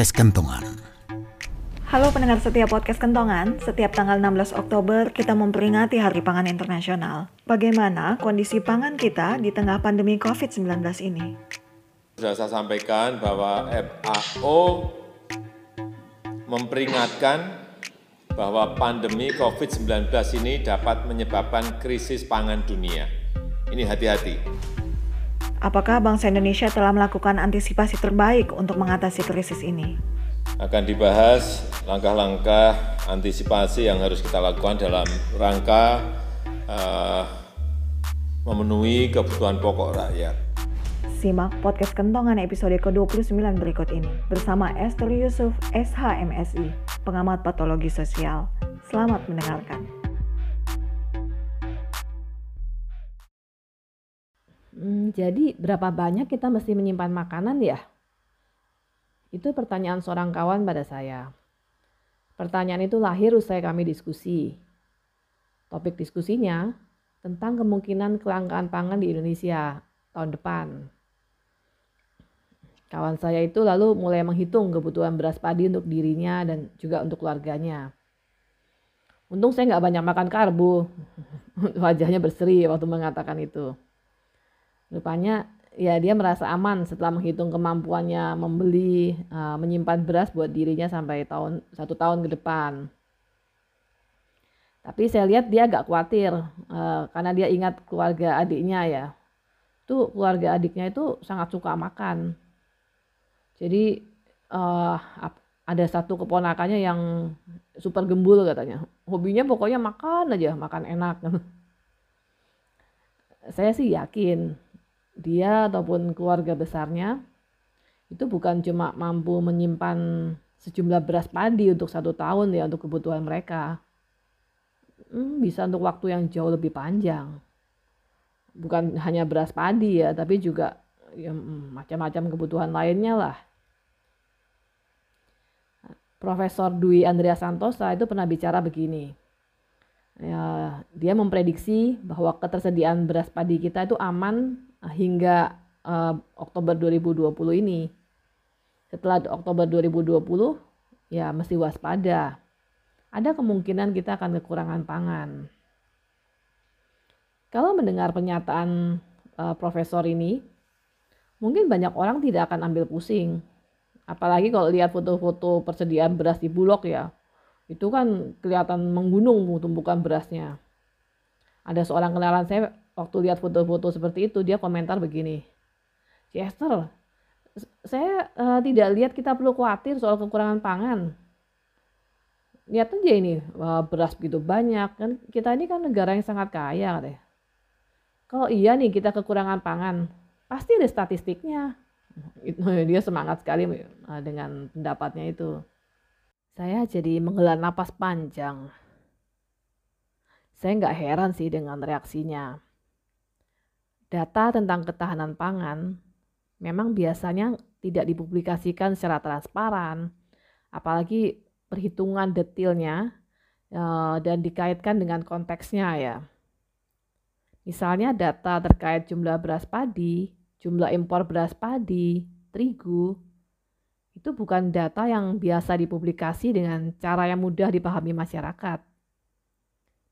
podcast Kentongan. Halo pendengar setiap podcast Kentongan, setiap tanggal 16 Oktober kita memperingati Hari Pangan Internasional. Bagaimana kondisi pangan kita di tengah pandemi COVID-19 ini? Sudah saya sampaikan bahwa FAO memperingatkan bahwa pandemi COVID-19 ini dapat menyebabkan krisis pangan dunia. Ini hati-hati. Apakah bangsa Indonesia telah melakukan antisipasi terbaik untuk mengatasi krisis ini? akan dibahas langkah-langkah antisipasi yang harus kita lakukan dalam rangka uh, memenuhi kebutuhan pokok rakyat. Simak podcast Kentongan episode ke-29 berikut ini bersama Esther Yusuf, SHMSI, pengamat patologi sosial. Selamat mendengarkan. Jadi berapa banyak kita mesti menyimpan makanan ya? Itu pertanyaan seorang kawan pada saya. Pertanyaan itu lahir usai kami diskusi. Topik diskusinya tentang kemungkinan kelangkaan pangan di Indonesia tahun depan. Kawan saya itu lalu mulai menghitung kebutuhan beras padi untuk dirinya dan juga untuk keluarganya. Untung saya nggak banyak makan karbo. Wajahnya berseri waktu mengatakan itu. Rupanya ya dia merasa aman setelah menghitung kemampuannya membeli uh, menyimpan beras buat dirinya sampai tahun satu tahun ke depan. Tapi saya lihat dia agak khawatir uh, karena dia ingat keluarga adiknya ya. Tuh keluarga adiknya itu sangat suka makan. Jadi uh, ada satu keponakannya yang super gembul katanya. Hobinya pokoknya makan aja, makan enak. saya sih yakin dia ataupun keluarga besarnya itu bukan cuma mampu menyimpan sejumlah beras padi untuk satu tahun ya untuk kebutuhan mereka. Hmm, bisa untuk waktu yang jauh lebih panjang. Bukan hanya beras padi ya, tapi juga ya, hmm, macam-macam kebutuhan lainnya lah. Profesor Dwi Andrea Santosa itu pernah bicara begini. Ya, dia memprediksi bahwa ketersediaan beras padi kita itu aman hingga uh, Oktober 2020 ini. Setelah Oktober 2020 ya mesti waspada. Ada kemungkinan kita akan kekurangan pangan. Kalau mendengar pernyataan uh, profesor ini, mungkin banyak orang tidak akan ambil pusing. Apalagi kalau lihat foto-foto persediaan beras di Bulog ya. Itu kan kelihatan menggunung tumpukan berasnya. Ada seorang kenalan saya waktu lihat foto-foto seperti itu dia komentar begini Chester saya uh, tidak lihat kita perlu khawatir soal kekurangan pangan. Lihat aja ini uh, beras begitu banyak kan kita ini kan negara yang sangat kaya katanya. Kalau iya nih kita kekurangan pangan pasti ada statistiknya. Dia semangat sekali uh, dengan pendapatnya itu. Saya jadi menghela napas panjang. Saya nggak heran sih dengan reaksinya Data tentang ketahanan pangan memang biasanya tidak dipublikasikan secara transparan, apalagi perhitungan detailnya eh, dan dikaitkan dengan konteksnya ya. Misalnya data terkait jumlah beras padi, jumlah impor beras padi, terigu, itu bukan data yang biasa dipublikasi dengan cara yang mudah dipahami masyarakat.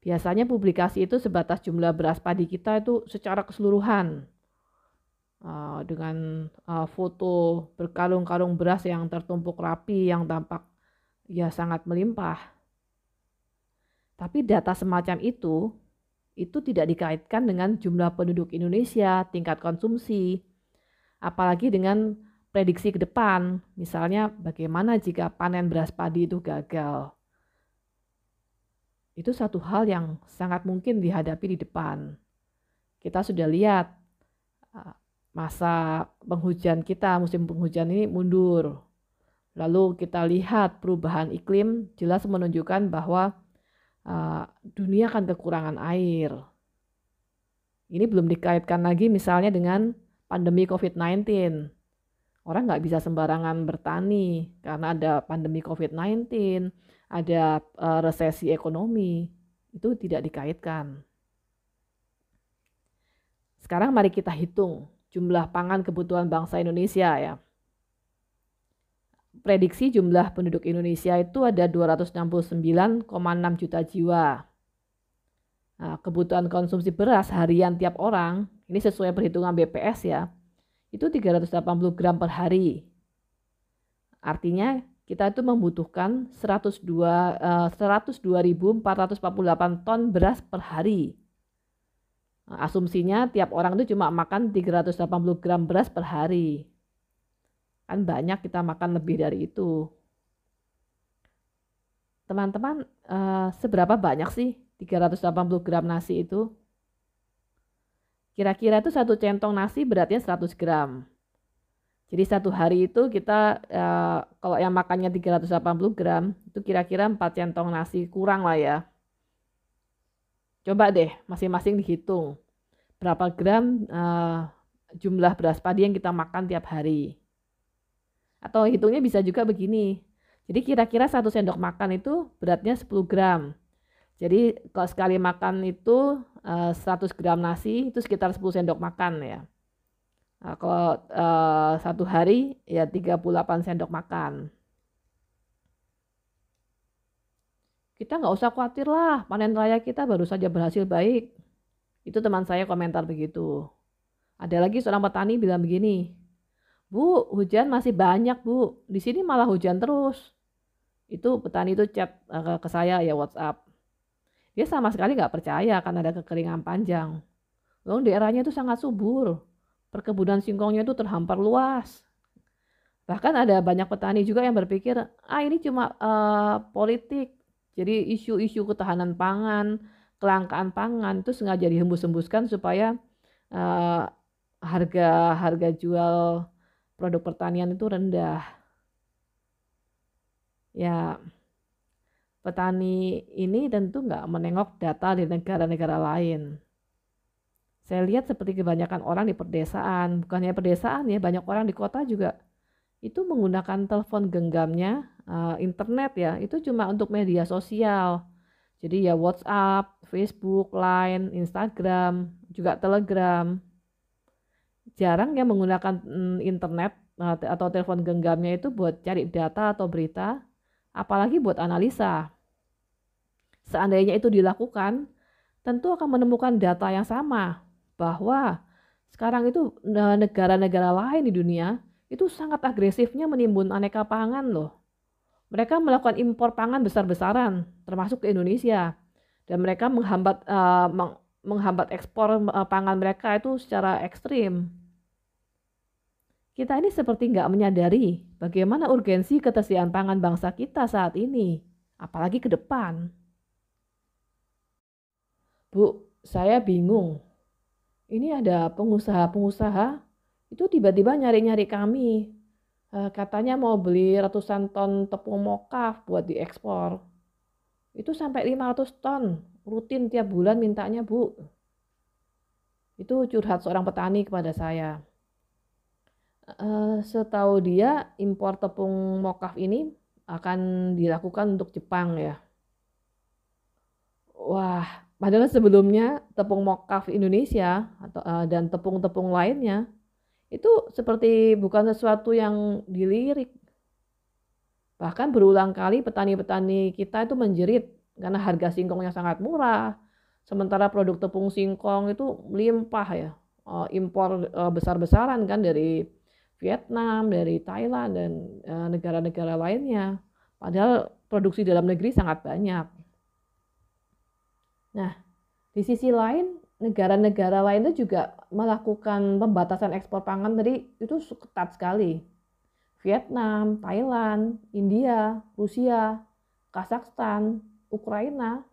Biasanya publikasi itu sebatas jumlah beras padi kita itu secara keseluruhan. Uh, dengan uh, foto berkarung-karung beras yang tertumpuk rapi yang tampak ya sangat melimpah. Tapi data semacam itu itu tidak dikaitkan dengan jumlah penduduk Indonesia, tingkat konsumsi, apalagi dengan prediksi ke depan. Misalnya bagaimana jika panen beras padi itu gagal itu satu hal yang sangat mungkin dihadapi di depan. Kita sudah lihat uh, masa penghujan kita, musim penghujan ini mundur. Lalu kita lihat perubahan iklim jelas menunjukkan bahwa uh, dunia akan kekurangan air. Ini belum dikaitkan lagi misalnya dengan pandemi COVID-19. Orang nggak bisa sembarangan bertani karena ada pandemi COVID-19 ada uh, resesi ekonomi, itu tidak dikaitkan. Sekarang mari kita hitung jumlah pangan kebutuhan bangsa Indonesia ya. prediksi jumlah penduduk Indonesia itu ada 269,6 juta jiwa. Nah, kebutuhan konsumsi beras harian tiap orang, ini sesuai perhitungan BPS ya, itu 380 gram per hari. Artinya kita itu membutuhkan 102 uh, 102.448 ton beras per hari. Nah, asumsinya tiap orang itu cuma makan 380 gram beras per hari. Kan banyak kita makan lebih dari itu. Teman-teman, uh, seberapa banyak sih 380 gram nasi itu? Kira-kira itu satu centong nasi beratnya 100 gram. Jadi satu hari itu kita uh, kalau yang makannya 380 gram itu kira-kira 4 centong nasi kurang lah ya. Coba deh masing-masing dihitung berapa gram uh, jumlah beras padi yang kita makan tiap hari. Atau hitungnya bisa juga begini. Jadi kira-kira satu sendok makan itu beratnya 10 gram. Jadi kalau sekali makan itu 100 eh, gram nasi itu sekitar 10 sendok makan ya. Nah, kalau uh, satu hari ya 38 sendok makan. Kita nggak usah khawatir lah, panen raya kita baru saja berhasil baik. Itu teman saya komentar begitu. Ada lagi seorang petani bilang begini, Bu, hujan masih banyak, Bu. Di sini malah hujan terus. Itu petani itu chat uh, ke saya ya WhatsApp. Dia sama sekali nggak percaya karena ada kekeringan panjang. Loh, daerahnya itu sangat subur. Perkebunan singkongnya itu terhampar luas. Bahkan ada banyak petani juga yang berpikir, ah ini cuma uh, politik. Jadi isu-isu ketahanan pangan, kelangkaan pangan itu sengaja dihembus-hembuskan supaya uh, harga harga jual produk pertanian itu rendah. Ya, petani ini tentu nggak menengok data di negara-negara lain. Saya lihat seperti kebanyakan orang di perdesaan, bukannya perdesaan ya, banyak orang di kota juga. Itu menggunakan telepon genggamnya, uh, internet ya, itu cuma untuk media sosial. Jadi ya WhatsApp, Facebook, Line, Instagram, juga Telegram. Jarang yang menggunakan mm, internet eh, atau telepon genggamnya itu buat cari data atau berita, apalagi buat analisa. Seandainya itu dilakukan, tentu akan menemukan data yang sama bahwa sekarang itu negara-negara lain di dunia itu sangat agresifnya menimbun aneka pangan loh. Mereka melakukan impor pangan besar-besaran, termasuk ke Indonesia, dan mereka menghambat uh, menghambat ekspor uh, pangan mereka itu secara ekstrim. Kita ini seperti nggak menyadari bagaimana urgensi ketersediaan pangan bangsa kita saat ini, apalagi ke depan. Bu, saya bingung. Ini ada pengusaha-pengusaha itu tiba-tiba nyari-nyari kami. Eh, katanya mau beli ratusan ton tepung mokaf buat diekspor. Itu sampai 500 ton, rutin tiap bulan mintanya, Bu. Itu curhat seorang petani kepada saya. Uh, setahu dia impor tepung mokaf ini akan dilakukan untuk Jepang ya. Wah, padahal sebelumnya tepung mokaf Indonesia atau uh, dan tepung-tepung lainnya itu seperti bukan sesuatu yang dilirik. Bahkan berulang kali petani-petani kita itu menjerit karena harga singkongnya sangat murah. Sementara produk tepung singkong itu melimpah ya. Uh, impor uh, besar-besaran kan dari Vietnam, dari Thailand dan negara-negara lainnya. Padahal produksi dalam negeri sangat banyak. Nah, di sisi lain negara-negara lain itu juga melakukan pembatasan ekspor pangan tadi itu ketat sekali. Vietnam, Thailand, India, Rusia, Kazakhstan, Ukraina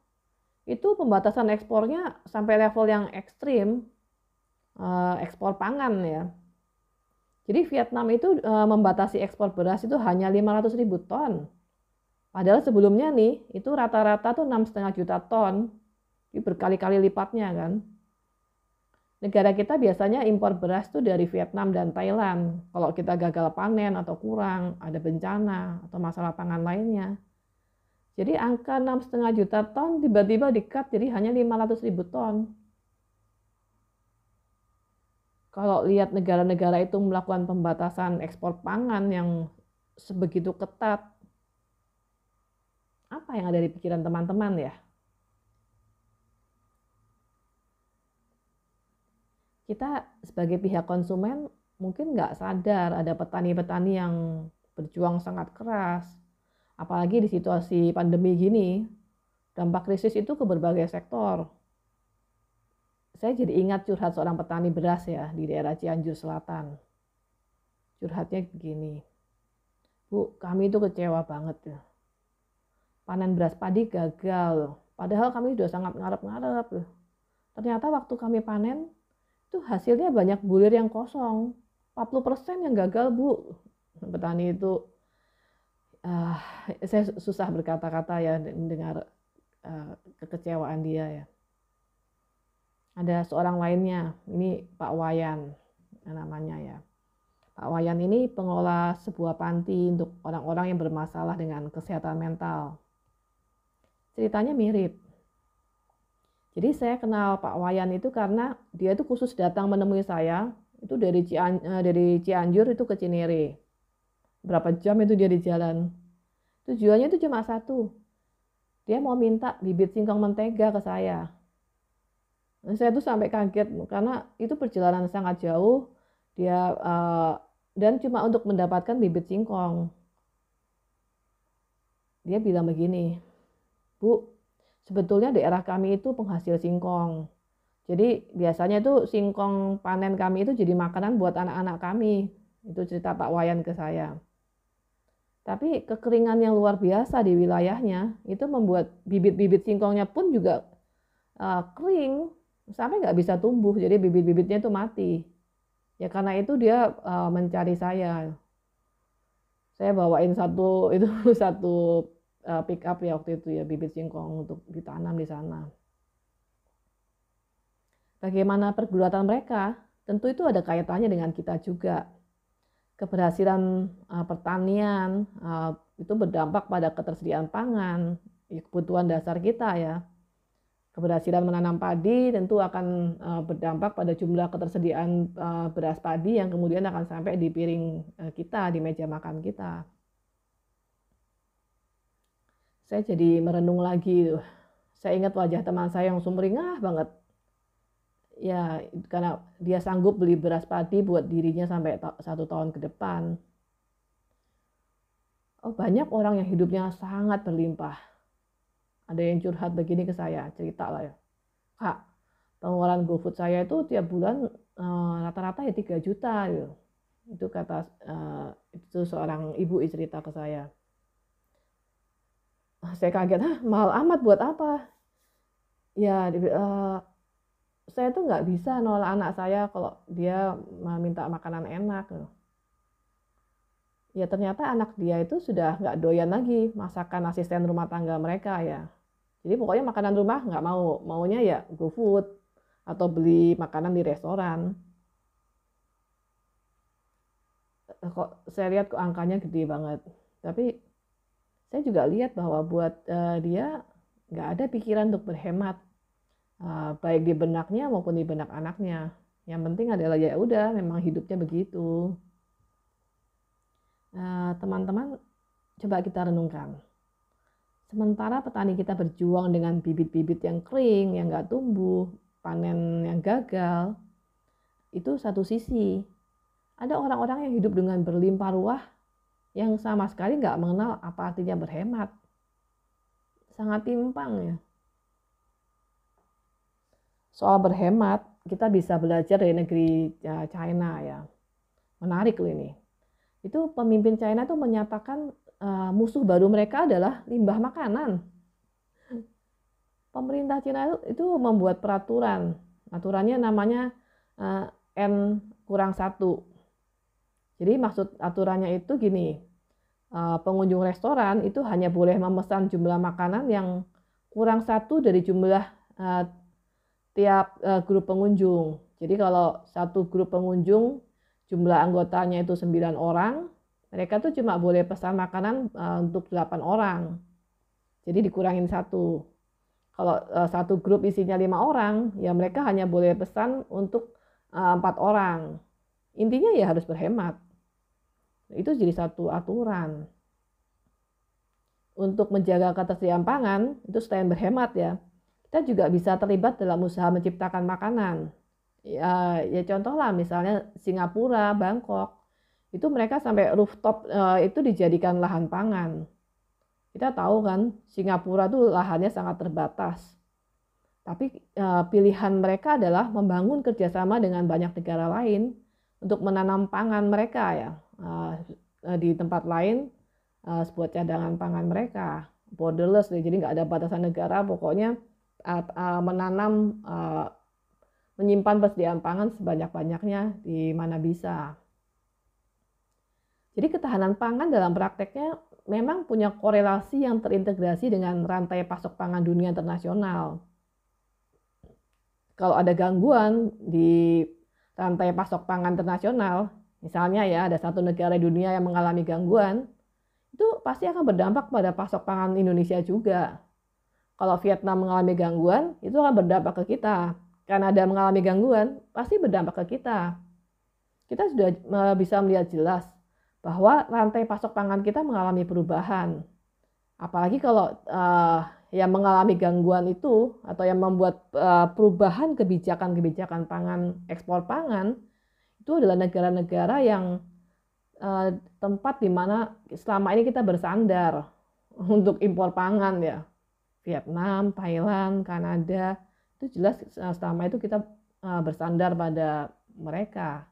itu pembatasan ekspornya sampai level yang ekstrim eh, ekspor pangan ya jadi Vietnam itu e, membatasi ekspor beras itu hanya 500 ribu ton. Padahal sebelumnya nih itu rata-rata tuh enam setengah juta ton. Ini berkali-kali lipatnya kan. Negara kita biasanya impor beras tuh dari Vietnam dan Thailand. Kalau kita gagal panen atau kurang, ada bencana atau masalah pangan lainnya. Jadi angka enam setengah juta ton tiba-tiba dikat jadi hanya 500 ribu ton kalau lihat negara-negara itu melakukan pembatasan ekspor pangan yang sebegitu ketat. Apa yang ada di pikiran teman-teman ya? Kita sebagai pihak konsumen mungkin nggak sadar ada petani-petani yang berjuang sangat keras. Apalagi di situasi pandemi gini, dampak krisis itu ke berbagai sektor. Saya jadi ingat curhat seorang petani beras ya di daerah Cianjur Selatan. Curhatnya begini, Bu, kami itu kecewa banget ya. Panen beras padi gagal, padahal kami sudah sangat ngarep-ngarep. Ternyata waktu kami panen, itu hasilnya banyak bulir yang kosong. 40% yang gagal, Bu. Petani itu, uh, saya susah berkata-kata ya dengar uh, kekecewaan dia ya. Ada seorang lainnya, ini Pak Wayan namanya ya. Pak Wayan ini pengelola sebuah panti untuk orang-orang yang bermasalah dengan kesehatan mental. Ceritanya mirip. Jadi saya kenal Pak Wayan itu karena dia itu khusus datang menemui saya itu dari Cian, eh, dari Cianjur itu ke Cinere. Berapa jam itu dia di jalan. Tujuannya itu cuma satu. Dia mau minta bibit singkong mentega ke saya saya tuh sampai kaget karena itu perjalanan sangat jauh dia uh, dan cuma untuk mendapatkan bibit singkong dia bilang begini bu sebetulnya daerah kami itu penghasil singkong. Jadi biasanya itu singkong panen kami itu jadi makanan buat anak-anak kami. Itu cerita Pak Wayan ke saya. Tapi kekeringan yang luar biasa di wilayahnya itu membuat bibit-bibit singkongnya pun juga uh, kering sampai nggak bisa tumbuh. Jadi bibit-bibitnya itu mati. Ya karena itu dia uh, mencari saya. Saya bawain satu itu satu uh, pick up ya waktu itu ya bibit singkong untuk ditanam di sana. Bagaimana pergulatan mereka? Tentu itu ada kaitannya dengan kita juga. Keberhasilan uh, pertanian uh, itu berdampak pada ketersediaan pangan ya, kebutuhan dasar kita ya. Keberhasilan menanam padi tentu akan uh, berdampak pada jumlah ketersediaan uh, beras padi yang kemudian akan sampai di piring uh, kita, di meja makan kita. Saya jadi merenung lagi tuh. Saya ingat wajah teman saya yang sumringah banget. Ya, karena dia sanggup beli beras padi buat dirinya sampai satu tahun ke depan. Oh, banyak orang yang hidupnya sangat berlimpah ada yang curhat begini ke saya cerita lah ya kak pengeluaran GoFood saya itu tiap bulan eh, rata-rata uh, ya 3 juta gitu. itu kata uh, itu seorang ibu cerita ke saya saya kaget ah mahal amat buat apa ya uh, saya tuh nggak bisa nolak anak saya kalau dia minta makanan enak gitu. ya ternyata anak dia itu sudah nggak doyan lagi masakan asisten rumah tangga mereka ya jadi pokoknya makanan rumah nggak mau, maunya ya GoFood atau beli makanan di restoran. Eh, kok saya lihat kok angkanya gede banget. Tapi saya juga lihat bahwa buat uh, dia nggak ada pikiran untuk berhemat, uh, baik di benaknya maupun di benak anaknya. Yang penting adalah ya udah, memang hidupnya begitu. Teman-teman, uh, coba kita renungkan Sementara petani kita berjuang dengan bibit-bibit yang kering, yang nggak tumbuh, panen yang gagal, itu satu sisi. Ada orang-orang yang hidup dengan berlimpah ruah yang sama sekali nggak mengenal apa artinya berhemat. Sangat timpang ya. Soal berhemat, kita bisa belajar dari negeri ya, China ya. Menarik loh ini. Itu pemimpin China itu menyatakan uh, musuh baru mereka adalah limbah makanan. Pemerintah Cina itu, itu membuat peraturan. Aturannya namanya uh, N kurang satu. Jadi maksud aturannya itu gini, uh, pengunjung restoran itu hanya boleh memesan jumlah makanan yang kurang satu dari jumlah uh, tiap uh, grup pengunjung. Jadi kalau satu grup pengunjung jumlah anggotanya itu 9 orang, mereka tuh cuma boleh pesan makanan untuk 8 orang. Jadi dikurangin satu. Kalau satu grup isinya lima orang, ya mereka hanya boleh pesan untuk empat orang. Intinya ya harus berhemat. Itu jadi satu aturan. Untuk menjaga ketersediaan pangan, itu selain berhemat ya, kita juga bisa terlibat dalam usaha menciptakan makanan. Ya, ya contoh lah misalnya Singapura, Bangkok, itu mereka sampai rooftop uh, itu dijadikan lahan pangan. Kita tahu kan Singapura tuh lahannya sangat terbatas. Tapi uh, pilihan mereka adalah membangun kerjasama dengan banyak negara lain untuk menanam pangan mereka ya uh, di tempat lain uh, sebuah cadangan pangan mereka borderless jadi nggak ada batasan negara pokoknya menanam menyimpan persediaan pangan sebanyak-banyaknya di mana bisa. Jadi ketahanan pangan dalam prakteknya memang punya korelasi yang terintegrasi dengan rantai pasok pangan dunia internasional. Kalau ada gangguan di rantai pasok pangan internasional, misalnya ya ada satu negara di dunia yang mengalami gangguan, itu pasti akan berdampak pada pasok pangan Indonesia juga. Kalau Vietnam mengalami gangguan, itu akan berdampak ke kita. Kanada mengalami gangguan, pasti berdampak ke kita. Kita sudah bisa melihat jelas bahwa rantai pasok pangan kita mengalami perubahan. Apalagi kalau uh, yang mengalami gangguan itu atau yang membuat uh, perubahan kebijakan-kebijakan pangan ekspor pangan itu adalah negara-negara yang uh, tempat di mana selama ini kita bersandar untuk impor pangan ya. Vietnam, Thailand, Kanada itu jelas selama itu kita bersandar pada mereka.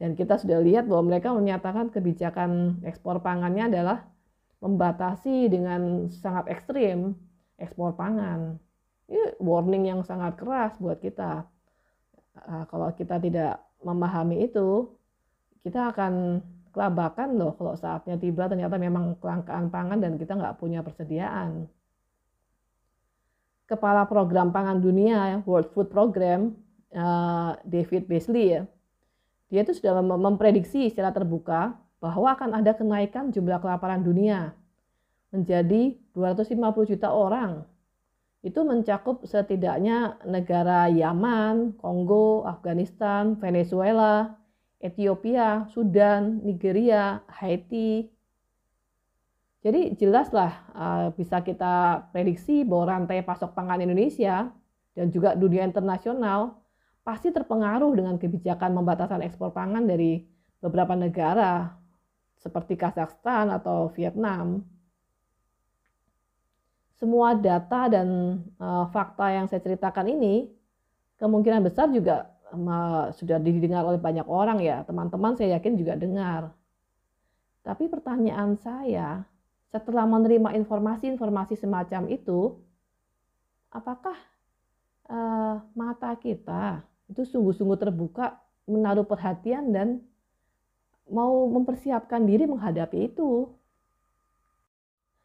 Dan kita sudah lihat bahwa mereka menyatakan kebijakan ekspor pangannya adalah membatasi dengan sangat ekstrim ekspor pangan. Ini warning yang sangat keras buat kita. Uh, kalau kita tidak memahami itu, kita akan kelabakan loh kalau saatnya tiba ternyata memang kelangkaan pangan dan kita nggak punya persediaan. Kepala Program Pangan Dunia, World Food Program, uh, David Beasley ya, dia itu sudah memprediksi secara terbuka bahwa akan ada kenaikan jumlah kelaparan dunia menjadi 250 juta orang. Itu mencakup setidaknya negara Yaman, Kongo, Afghanistan, Venezuela, Ethiopia, Sudan, Nigeria, Haiti. Jadi jelaslah uh, bisa kita prediksi bahwa rantai pasok pangan Indonesia dan juga dunia internasional pasti terpengaruh dengan kebijakan pembatasan ekspor pangan dari beberapa negara seperti Kazakhstan atau Vietnam. Semua data dan uh, fakta yang saya ceritakan ini kemungkinan besar juga uh, sudah didengar oleh banyak orang ya. Teman-teman saya yakin juga dengar. Tapi pertanyaan saya, setelah menerima informasi-informasi semacam itu, apakah uh, mata kita itu sungguh-sungguh terbuka, menaruh perhatian dan mau mempersiapkan diri menghadapi itu.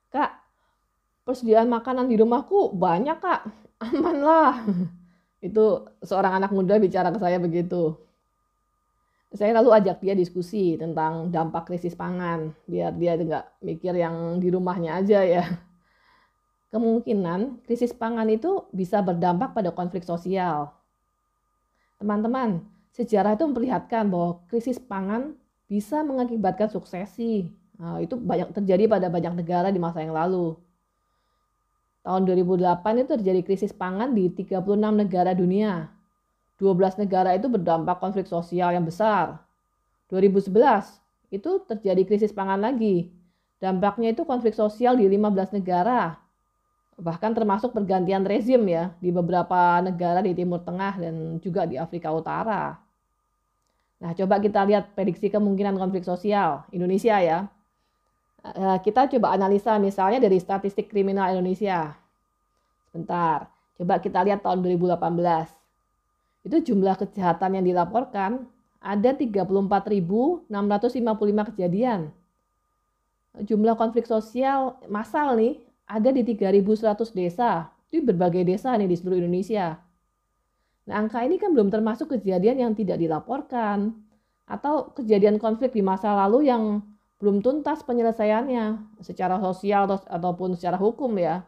Kak, persediaan makanan di rumahku banyak kak, aman lah. Itu seorang anak muda bicara ke saya begitu. Saya lalu ajak dia diskusi tentang dampak krisis pangan, biar dia nggak mikir yang di rumahnya aja ya. Kemungkinan krisis pangan itu bisa berdampak pada konflik sosial, Teman-teman, sejarah itu memperlihatkan bahwa krisis pangan bisa mengakibatkan suksesi. Nah, itu banyak terjadi pada banyak negara di masa yang lalu. Tahun 2008 itu terjadi krisis pangan di 36 negara dunia. 12 negara itu berdampak konflik sosial yang besar. 2011 itu terjadi krisis pangan lagi. Dampaknya itu konflik sosial di 15 negara bahkan termasuk pergantian rezim ya di beberapa negara di Timur Tengah dan juga di Afrika Utara. Nah, coba kita lihat prediksi kemungkinan konflik sosial Indonesia ya. Eh, kita coba analisa misalnya dari statistik kriminal Indonesia. Sebentar, coba kita lihat tahun 2018. Itu jumlah kejahatan yang dilaporkan ada 34.655 kejadian. Jumlah konflik sosial massal nih ada di 3.100 desa, di berbagai desa nih di seluruh Indonesia. Nah, angka ini kan belum termasuk kejadian yang tidak dilaporkan atau kejadian konflik di masa lalu yang belum tuntas penyelesaiannya secara sosial atau, ataupun secara hukum ya.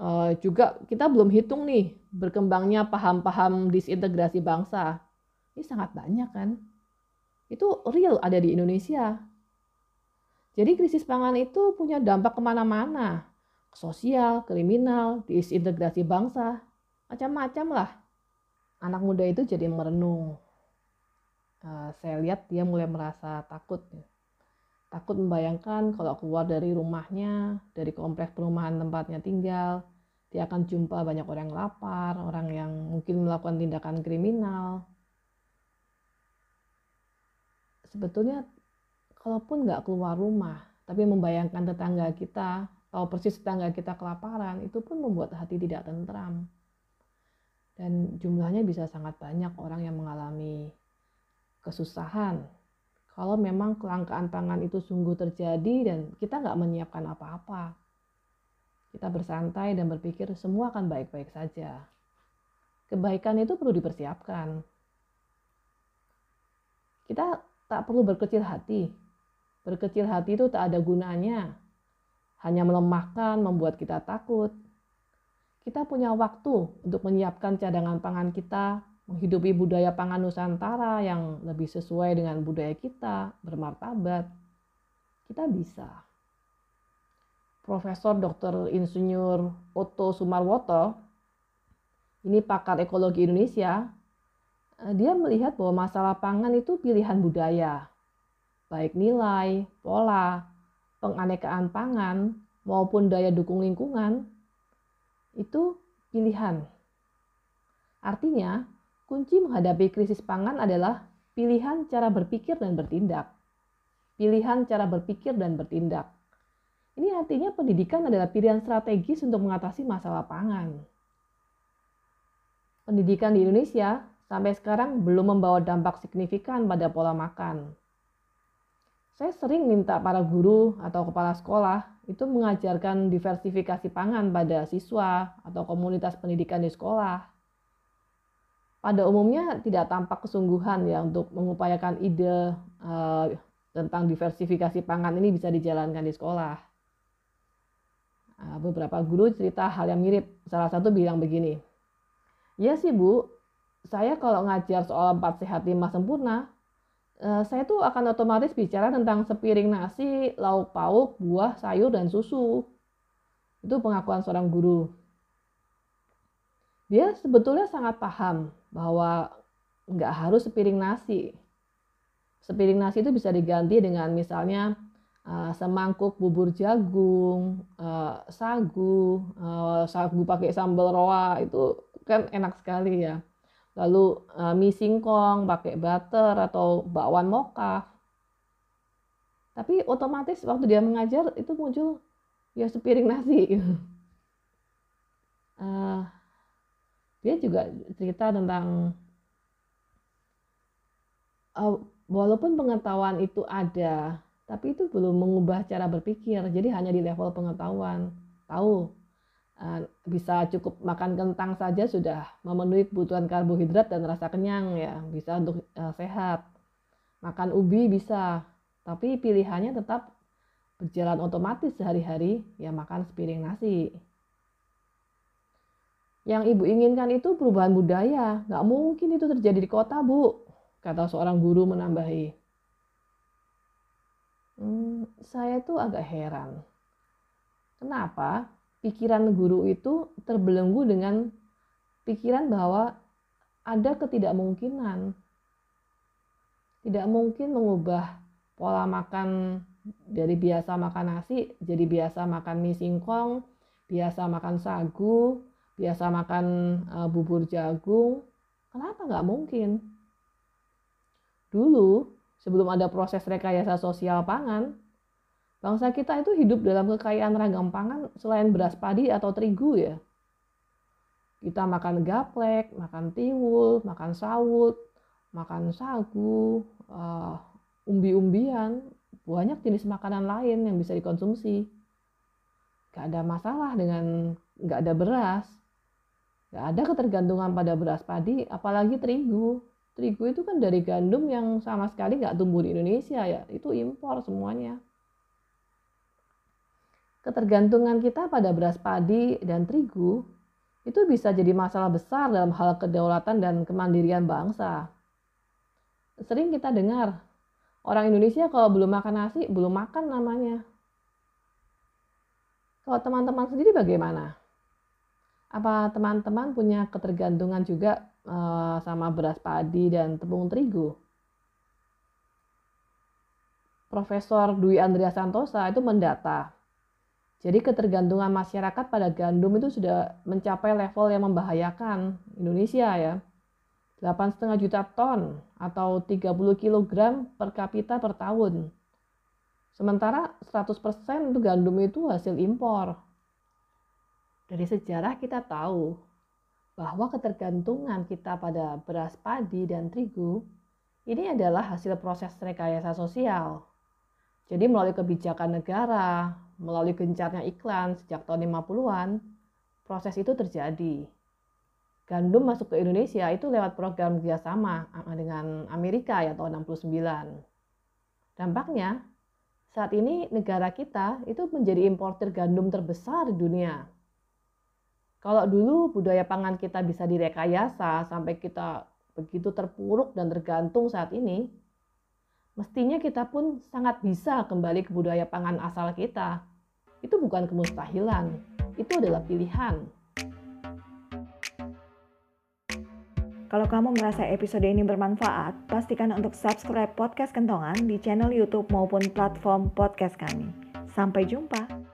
E, juga kita belum hitung nih berkembangnya paham-paham disintegrasi bangsa. Ini sangat banyak kan. Itu real ada di Indonesia. Jadi krisis pangan itu punya dampak ke mana-mana, ke sosial, kriminal, disintegrasi bangsa, macam-macam lah. Anak muda itu jadi merenung. Uh, saya lihat dia mulai merasa takut. Takut membayangkan kalau keluar dari rumahnya, dari kompleks perumahan tempatnya tinggal, dia akan jumpa banyak orang yang lapar, orang yang mungkin melakukan tindakan kriminal. Sebetulnya kalaupun nggak keluar rumah, tapi membayangkan tetangga kita, tahu persis tetangga kita kelaparan, itu pun membuat hati tidak tentram. Dan jumlahnya bisa sangat banyak orang yang mengalami kesusahan. Kalau memang kelangkaan pangan itu sungguh terjadi dan kita nggak menyiapkan apa-apa. Kita bersantai dan berpikir semua akan baik-baik saja. Kebaikan itu perlu dipersiapkan. Kita tak perlu berkecil hati, Berkecil hati itu tak ada gunanya. Hanya melemahkan, membuat kita takut. Kita punya waktu untuk menyiapkan cadangan pangan kita, menghidupi budaya pangan Nusantara yang lebih sesuai dengan budaya kita, bermartabat. Kita bisa. Profesor Dr. Insinyur Otto Sumarwoto, ini pakar ekologi Indonesia, eh, dia melihat bahwa masalah pangan itu pilihan budaya, baik nilai, pola, penganekaan pangan, maupun daya dukung lingkungan, itu pilihan. Artinya, kunci menghadapi krisis pangan adalah pilihan cara berpikir dan bertindak. Pilihan cara berpikir dan bertindak. Ini artinya pendidikan adalah pilihan strategis untuk mengatasi masalah pangan. Pendidikan di Indonesia sampai sekarang belum membawa dampak signifikan pada pola makan saya sering minta para guru atau kepala sekolah itu mengajarkan diversifikasi pangan pada siswa atau komunitas pendidikan di sekolah. Pada umumnya tidak tampak kesungguhan ya untuk mengupayakan ide uh, tentang diversifikasi pangan ini bisa dijalankan di sekolah. Uh, beberapa guru cerita hal yang mirip. Salah satu bilang begini, ya sih bu, saya kalau ngajar soal empat sehat lima sempurna, Eh, saya tuh akan otomatis bicara tentang sepiring nasi, lauk pauk, buah, sayur, dan susu. Itu pengakuan seorang guru. Dia sebetulnya sangat paham bahwa nggak harus sepiring nasi. Sepiring nasi itu bisa diganti dengan misalnya uh, semangkuk bubur jagung, uh, sagu, uh, sagu pakai sambal roa itu kan enak sekali ya. Lalu mie singkong pakai butter atau bakwan mocha tapi otomatis waktu dia mengajar itu muncul ya sepiring nasi. Uh, dia juga cerita tentang uh, walaupun pengetahuan itu ada tapi itu belum mengubah cara berpikir. Jadi hanya di level pengetahuan tahu Eh, bisa cukup makan kentang saja sudah memenuhi kebutuhan karbohidrat dan rasa kenyang ya bisa untuk uh, sehat. Makan ubi bisa tapi pilihannya tetap berjalan otomatis sehari-hari ya makan sepiring nasi yang ibu inginkan itu perubahan budaya. Nggak mungkin itu terjadi di kota bu kata seorang guru menambahi. Hmm, saya tuh agak heran. Kenapa pikiran guru itu terbelenggu dengan pikiran bahwa ada ketidakmungkinan. Tidak mungkin mengubah pola makan dari biasa makan nasi jadi biasa makan mie singkong, biasa makan sagu, biasa makan uh, bubur jagung. Kenapa nggak mungkin? Dulu, sebelum ada proses rekayasa sosial pangan, Bangsa kita itu hidup dalam kekayaan ragam pangan selain beras padi atau terigu ya. Kita makan gaplek, makan tiwul, makan sawut, makan sagu, uh, umbi-umbian, banyak jenis makanan lain yang bisa dikonsumsi. Gak ada masalah dengan gak ada beras. Gak ada ketergantungan pada beras padi, apalagi terigu. Terigu itu kan dari gandum yang sama sekali gak tumbuh di Indonesia ya, itu impor semuanya. Ketergantungan kita pada beras padi dan terigu itu bisa jadi masalah besar dalam hal kedaulatan dan kemandirian bangsa. Sering kita dengar Orang Indonesia kalau belum makan nasi, belum makan namanya. Kalau teman-teman sendiri bagaimana? Apa teman-teman punya ketergantungan juga uh, sama beras padi dan tepung terigu? Profesor Dwi Andrea Santosa itu mendata. Jadi ketergantungan masyarakat pada gandum itu sudah mencapai level yang membahayakan Indonesia ya. 8,5 juta ton atau 30 kg per kapita per tahun. Sementara 100% itu gandum itu hasil impor. Dari sejarah kita tahu bahwa ketergantungan kita pada beras padi dan terigu ini adalah hasil proses rekayasa sosial. Jadi melalui kebijakan negara, melalui gencarnya iklan sejak tahun 50-an, proses itu terjadi gandum masuk ke Indonesia itu lewat program kerjasama dengan Amerika ya tahun 69. Dampaknya saat ini negara kita itu menjadi importer gandum terbesar di dunia. Kalau dulu budaya pangan kita bisa direkayasa sampai kita begitu terpuruk dan tergantung saat ini, mestinya kita pun sangat bisa kembali ke budaya pangan asal kita. Itu bukan kemustahilan, itu adalah pilihan. Kalau kamu merasa episode ini bermanfaat, pastikan untuk subscribe podcast Kentongan di channel YouTube maupun platform podcast kami. Sampai jumpa.